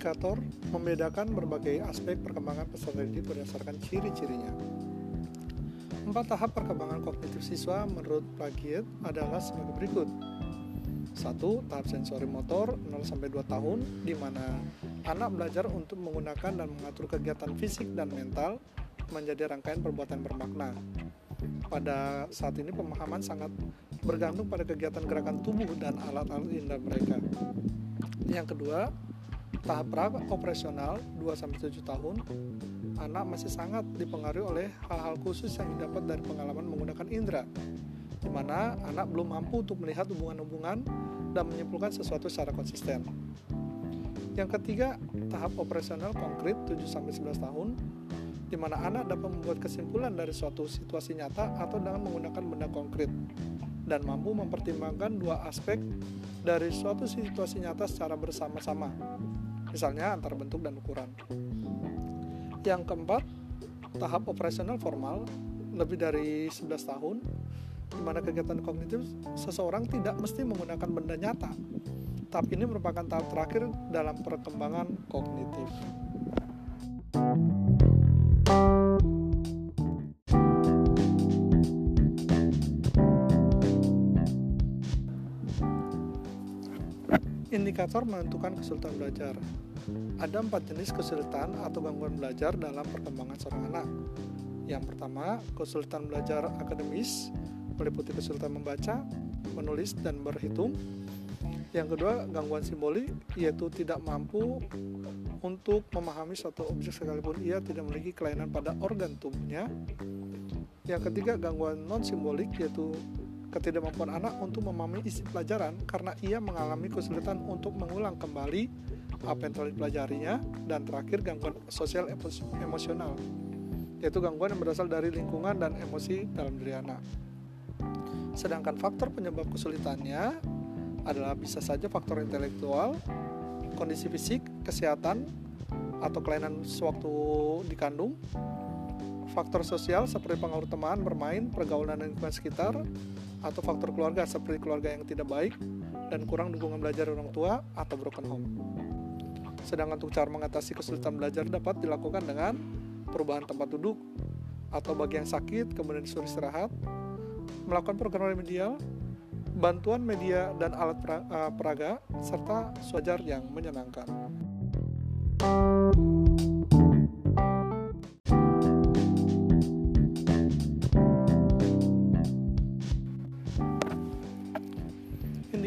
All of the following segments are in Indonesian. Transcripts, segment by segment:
Indikator membedakan berbagai aspek perkembangan peserta didik berdasarkan ciri-cirinya. Empat tahap perkembangan kognitif siswa menurut Plagiet adalah sebagai berikut. Satu, tahap sensori motor 0 2 tahun di mana anak belajar untuk menggunakan dan mengatur kegiatan fisik dan mental menjadi rangkaian perbuatan bermakna. Pada saat ini pemahaman sangat bergantung pada kegiatan gerakan tubuh dan alat-alat indah mereka. Yang kedua, tahap pra operasional 2-7 tahun anak masih sangat dipengaruhi oleh hal-hal khusus yang didapat dari pengalaman menggunakan indera di mana anak belum mampu untuk melihat hubungan-hubungan dan menyimpulkan sesuatu secara konsisten. Yang ketiga, tahap operasional konkret 7-11 tahun, di mana anak dapat membuat kesimpulan dari suatu situasi nyata atau dengan menggunakan benda konkret, dan mampu mempertimbangkan dua aspek dari suatu situasi nyata secara bersama-sama, misalnya antar bentuk dan ukuran. Yang keempat, tahap operasional formal lebih dari 11 tahun, di mana kegiatan kognitif seseorang tidak mesti menggunakan benda nyata, tapi ini merupakan tahap terakhir dalam perkembangan kognitif. Indikator menentukan kesulitan belajar. Ada empat jenis kesulitan atau gangguan belajar dalam perkembangan seorang anak. Yang pertama, kesulitan belajar akademis, meliputi kesulitan membaca, menulis, dan berhitung. Yang kedua, gangguan simbolik, yaitu tidak mampu untuk memahami suatu objek sekalipun ia tidak memiliki kelainan pada organ tubuhnya. Yang ketiga, gangguan non-simbolik, yaitu ketidakmampuan anak untuk memahami isi pelajaran karena ia mengalami kesulitan untuk mengulang kembali apa yang telah dipelajarinya. Dan terakhir, gangguan sosial emosional, yaitu gangguan yang berasal dari lingkungan dan emosi dalam diri anak. Sedangkan faktor penyebab kesulitannya adalah bisa saja faktor intelektual, kondisi fisik, kesehatan, atau kelainan sewaktu dikandung, faktor sosial seperti pengaruh teman, bermain, pergaulan dan lingkungan sekitar, atau faktor keluarga seperti keluarga yang tidak baik dan kurang dukungan belajar orang tua atau broken home. Sedangkan untuk cara mengatasi kesulitan belajar dapat dilakukan dengan perubahan tempat duduk atau bagi yang sakit kemudian disuruh istirahat, melakukan program remedial, bantuan media dan alat eh, peraga, serta suajar yang menyenangkan.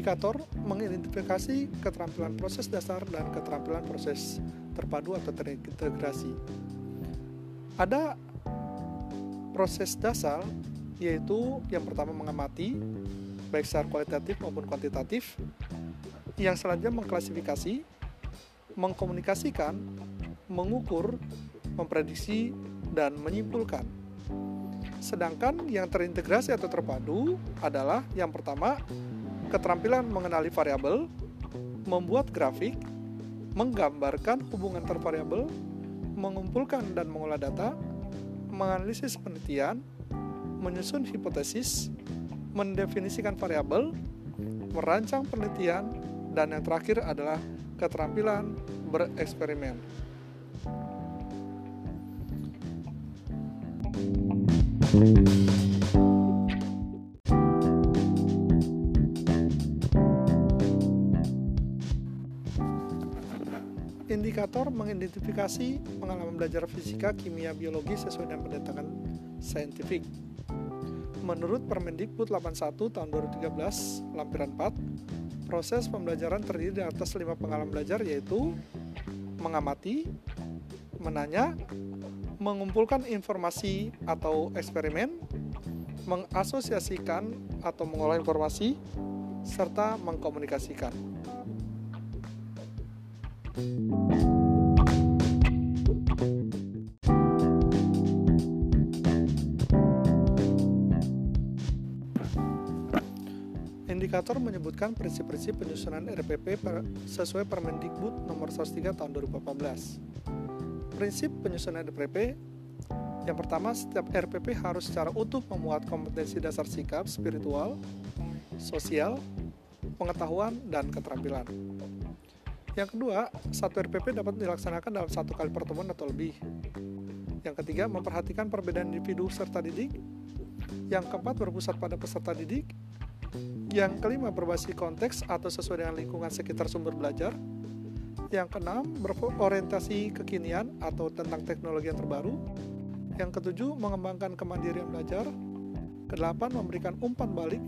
Indikator mengidentifikasi keterampilan proses dasar dan keterampilan proses terpadu atau terintegrasi. Ada proses dasar yaitu yang pertama mengamati baik secara kualitatif maupun kuantitatif yang selanjutnya mengklasifikasi mengkomunikasikan mengukur memprediksi dan menyimpulkan sedangkan yang terintegrasi atau terpadu adalah yang pertama keterampilan mengenali variabel membuat grafik menggambarkan hubungan tervariabel mengumpulkan dan mengolah data menganalisis penelitian menyusun hipotesis, mendefinisikan variabel, merancang penelitian, dan yang terakhir adalah keterampilan bereksperimen. Indikator mengidentifikasi pengalaman belajar fisika, kimia, biologi sesuai dengan pendekatan saintifik menurut Permendikbud 81 tahun 2013 lampiran 4, proses pembelajaran terdiri atas lima pengalaman belajar yaitu mengamati, menanya, mengumpulkan informasi atau eksperimen, mengasosiasikan atau mengolah informasi, serta mengkomunikasikan. Indikator menyebutkan prinsip-prinsip penyusunan RPP sesuai Permendikbud nomor 103 tahun 2014. Prinsip penyusunan RPP yang pertama, setiap RPP harus secara utuh memuat kompetensi dasar sikap, spiritual, sosial, pengetahuan, dan keterampilan. Yang kedua, satu RPP dapat dilaksanakan dalam satu kali pertemuan atau lebih. Yang ketiga, memperhatikan perbedaan individu serta didik. Yang keempat, berpusat pada peserta didik. Yang kelima, berbasis konteks atau sesuai dengan lingkungan sekitar sumber belajar. Yang keenam, berorientasi kekinian atau tentang teknologi yang terbaru. Yang ketujuh, mengembangkan kemandirian belajar. Kedelapan, memberikan umpan balik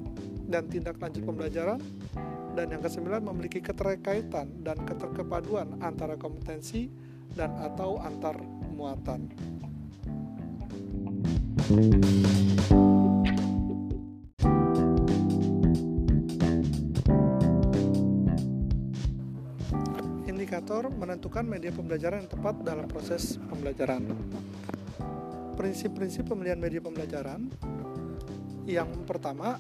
dan tindak lanjut pembelajaran dan yang kesembilan memiliki keterkaitan dan keterkepaduan antara kompetensi dan atau antar muatan. Indikator menentukan media pembelajaran yang tepat dalam proses pembelajaran. Prinsip-prinsip pemilihan media pembelajaran. Yang pertama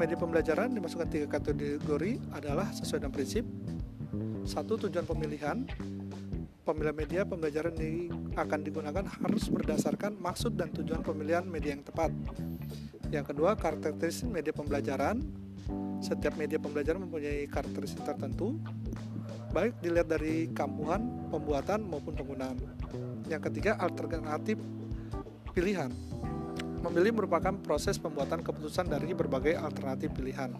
media pembelajaran dimasukkan tiga kategori adalah sesuai dengan prinsip. Satu tujuan pemilihan. Pemilihan media pembelajaran yang akan digunakan harus berdasarkan maksud dan tujuan pemilihan media yang tepat. Yang kedua karakteristik media pembelajaran. Setiap media pembelajaran mempunyai karakteristik tertentu baik dilihat dari kampuhan, pembuatan maupun penggunaan yang ketiga alternatif pilihan Memilih merupakan proses pembuatan keputusan dari berbagai alternatif pilihan.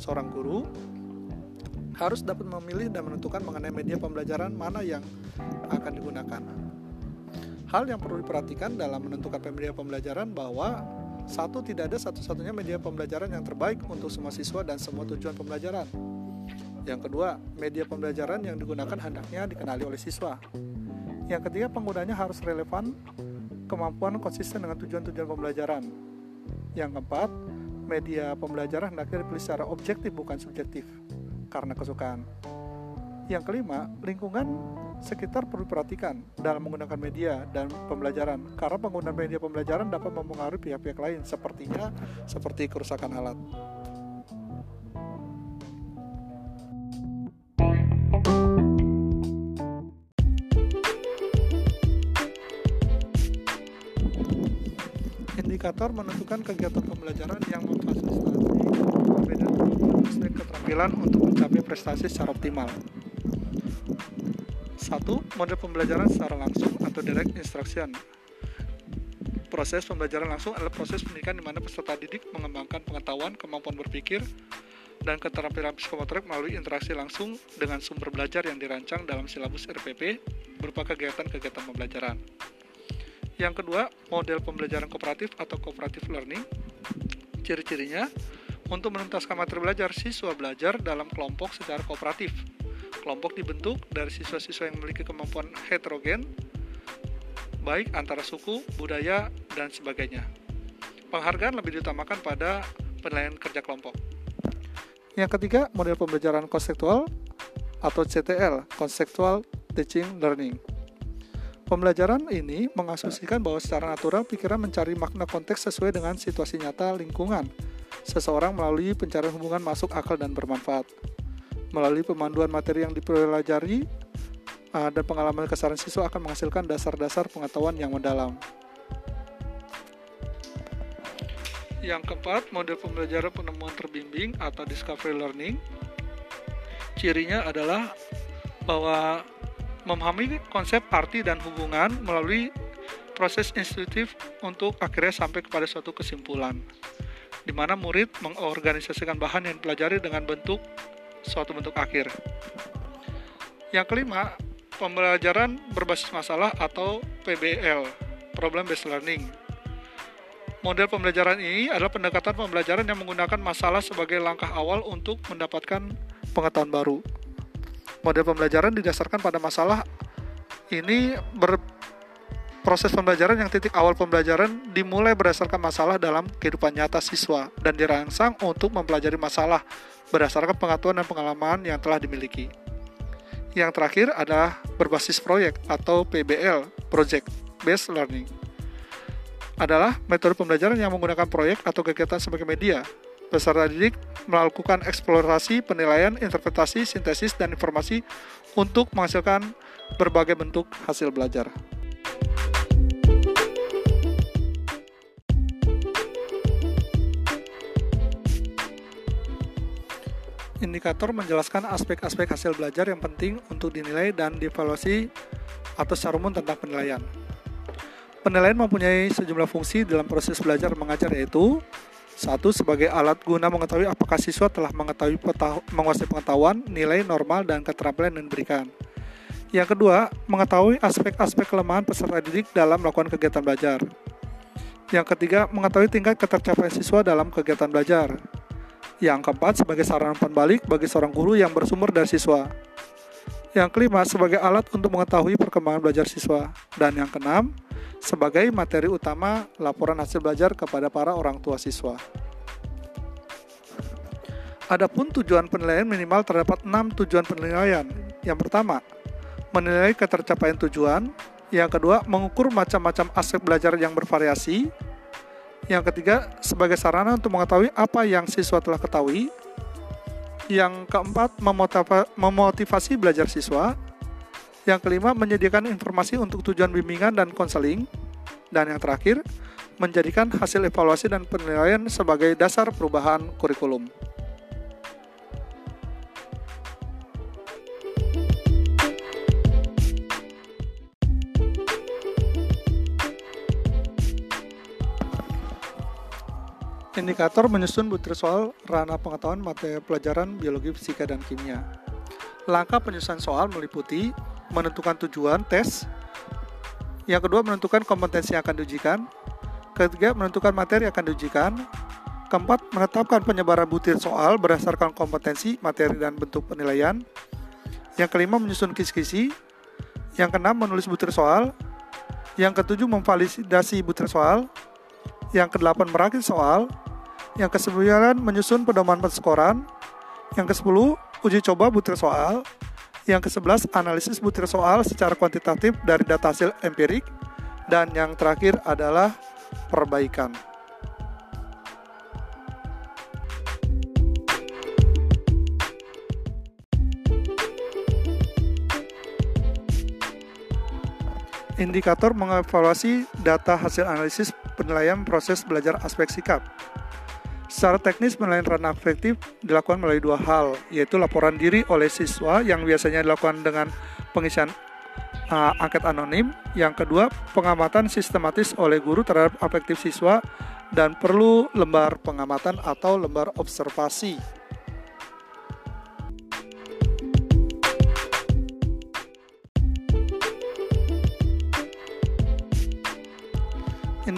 Seorang guru harus dapat memilih dan menentukan mengenai media pembelajaran mana yang akan digunakan. Hal yang perlu diperhatikan dalam menentukan media pembelajaran bahwa satu tidak ada satu-satunya media pembelajaran yang terbaik untuk semua siswa dan semua tujuan pembelajaran. Yang kedua, media pembelajaran yang digunakan hendaknya dikenali oleh siswa. Yang ketiga, penggunanya harus relevan kemampuan konsisten dengan tujuan-tujuan pembelajaran. Yang keempat, media pembelajaran hendaknya dipilih secara objektif bukan subjektif karena kesukaan. Yang kelima, lingkungan sekitar perlu diperhatikan dalam menggunakan media dan pembelajaran karena penggunaan media pembelajaran dapat mempengaruhi pihak-pihak lain sepertinya seperti kerusakan alat. Indikator menentukan kegiatan pembelajaran yang memfasilitasi perbedaan aspek keterampilan untuk mencapai prestasi secara optimal. Satu, model pembelajaran secara langsung atau direct instruction. Proses pembelajaran langsung adalah proses pendidikan di mana peserta didik mengembangkan pengetahuan, kemampuan berpikir, dan keterampilan psikomotorik melalui interaksi langsung dengan sumber belajar yang dirancang dalam silabus RPP berupa kegiatan-kegiatan pembelajaran. Yang kedua, model pembelajaran kooperatif atau cooperative learning. Ciri-cirinya, untuk menuntaskan materi belajar, siswa belajar dalam kelompok secara kooperatif. Kelompok dibentuk dari siswa-siswa yang memiliki kemampuan heterogen, baik antara suku, budaya, dan sebagainya. Penghargaan lebih diutamakan pada penilaian kerja kelompok. Yang ketiga, model pembelajaran konseptual atau CTL, Conceptual Teaching Learning. Pembelajaran ini mengasumsikan bahwa secara natural pikiran mencari makna konteks sesuai dengan situasi nyata lingkungan seseorang melalui pencarian hubungan masuk akal dan bermanfaat. Melalui pemanduan materi yang dipelajari uh, dan pengalaman kesaran siswa akan menghasilkan dasar-dasar pengetahuan yang mendalam. Yang keempat, model pembelajaran penemuan terbimbing atau discovery learning. Cirinya adalah bahwa memahami konsep arti dan hubungan melalui proses intuitif untuk akhirnya sampai kepada suatu kesimpulan di mana murid mengorganisasikan bahan yang dipelajari dengan bentuk suatu bentuk akhir. Yang kelima, pembelajaran berbasis masalah atau PBL, Problem Based Learning. Model pembelajaran ini adalah pendekatan pembelajaran yang menggunakan masalah sebagai langkah awal untuk mendapatkan pengetahuan baru model pembelajaran didasarkan pada masalah ini berproses pembelajaran yang titik awal pembelajaran dimulai berdasarkan masalah dalam kehidupan nyata siswa dan dirangsang untuk mempelajari masalah berdasarkan pengetahuan dan pengalaman yang telah dimiliki. Yang terakhir adalah berbasis proyek atau PBL, Project Based Learning. Adalah metode pembelajaran yang menggunakan proyek atau kegiatan sebagai media Peserta didik melakukan eksplorasi, penilaian, interpretasi, sintesis, dan informasi untuk menghasilkan berbagai bentuk hasil belajar. Indikator menjelaskan aspek-aspek hasil belajar yang penting untuk dinilai dan dievaluasi atau secara umum tentang penilaian. Penilaian mempunyai sejumlah fungsi dalam proses belajar mengajar yaitu satu sebagai alat guna mengetahui apakah siswa telah mengetahui menguasai pengetahuan, nilai normal dan keterampilan yang diberikan. Yang kedua, mengetahui aspek-aspek kelemahan peserta didik dalam melakukan kegiatan belajar. Yang ketiga, mengetahui tingkat ketercapaian siswa dalam kegiatan belajar. Yang keempat, sebagai sarana pembalik bagi seorang guru yang bersumber dari siswa. Yang kelima, sebagai alat untuk mengetahui perkembangan belajar siswa. Dan yang keenam, sebagai materi utama laporan hasil belajar kepada para orang tua siswa. Adapun tujuan penilaian minimal terdapat enam tujuan penilaian. Yang pertama, menilai ketercapaian tujuan. Yang kedua, mengukur macam-macam aspek belajar yang bervariasi. Yang ketiga, sebagai sarana untuk mengetahui apa yang siswa telah ketahui. Yang keempat, memotivasi belajar siswa. Yang kelima, menyediakan informasi untuk tujuan bimbingan dan konseling. Dan yang terakhir, menjadikan hasil evaluasi dan penilaian sebagai dasar perubahan kurikulum. Indikator menyusun butir soal ranah pengetahuan materi pelajaran biologi, fisika, dan kimia. Langkah penyusunan soal meliputi menentukan tujuan tes, yang kedua menentukan kompetensi yang akan diujikan, ketiga menentukan materi yang akan diujikan, keempat menetapkan penyebaran butir soal berdasarkan kompetensi, materi, dan bentuk penilaian, yang kelima menyusun kisi-kisi, yang keenam menulis butir soal, yang ketujuh memvalidasi butir soal, yang kedelapan merakit soal, yang kesembilan menyusun pedoman perskoran, yang ke-10 uji coba butir soal, yang ke-11 analisis butir soal secara kuantitatif dari data hasil empirik, dan yang terakhir adalah perbaikan. Indikator mengevaluasi data hasil analisis penilaian proses belajar aspek sikap. Secara teknis penilaian ranah afektif dilakukan melalui dua hal, yaitu laporan diri oleh siswa yang biasanya dilakukan dengan pengisian uh, angket anonim. Yang kedua, pengamatan sistematis oleh guru terhadap afektif siswa dan perlu lembar pengamatan atau lembar observasi.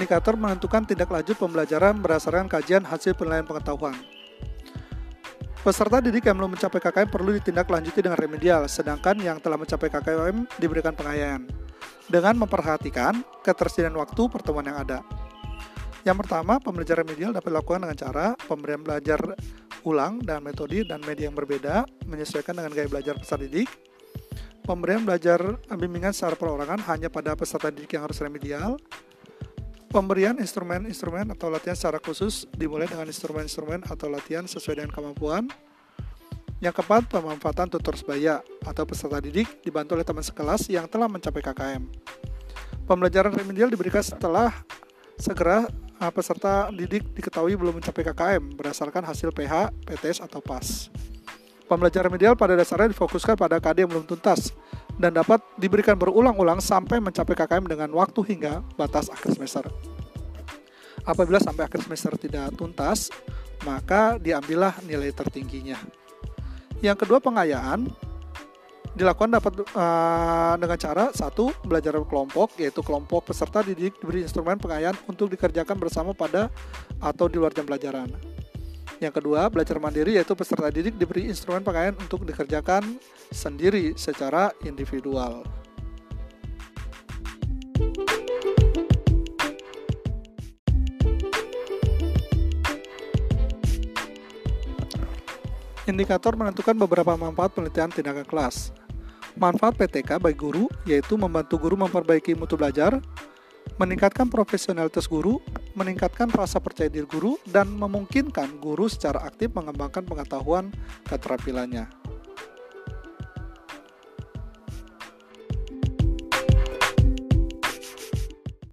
Indikator menentukan tindak lanjut pembelajaran berdasarkan kajian hasil penilaian pengetahuan. Peserta didik yang belum mencapai KKM perlu ditindaklanjuti dengan remedial, sedangkan yang telah mencapai KKM diberikan pengayaan dengan memperhatikan ketersediaan waktu pertemuan yang ada. Yang pertama, pembelajaran remedial dapat dilakukan dengan cara pemberian belajar ulang dan metode dan media yang berbeda menyesuaikan dengan gaya belajar peserta didik. Pemberian belajar bimbingan secara perorangan hanya pada peserta didik yang harus remedial Pemberian instrumen-instrumen atau latihan secara khusus dimulai dengan instrumen-instrumen atau latihan sesuai dengan kemampuan. Yang keempat, pemanfaatan tutor sebaya atau peserta didik dibantu oleh teman sekelas yang telah mencapai KKM. Pembelajaran remedial diberikan setelah segera uh, peserta didik diketahui belum mencapai KKM berdasarkan hasil PH, PTS, atau PAS. Pembelajaran remedial pada dasarnya difokuskan pada KD yang belum tuntas dan dapat diberikan berulang-ulang sampai mencapai KKM dengan waktu hingga batas akhir semester. Apabila sampai akhir semester tidak tuntas, maka diambillah nilai tertingginya. Yang kedua pengayaan dilakukan dapat uh, dengan cara satu belajar kelompok yaitu kelompok peserta didik diberi instrumen pengayaan untuk dikerjakan bersama pada atau di luar jam pelajaran. Yang kedua, belajar mandiri yaitu peserta didik diberi instrumen pakaian untuk dikerjakan sendiri secara individual. Indikator menentukan beberapa manfaat penelitian tindakan kelas. Manfaat PTK bagi guru yaitu membantu guru memperbaiki mutu belajar, meningkatkan profesionalitas guru, meningkatkan rasa percaya diri guru, dan memungkinkan guru secara aktif mengembangkan pengetahuan keterampilannya.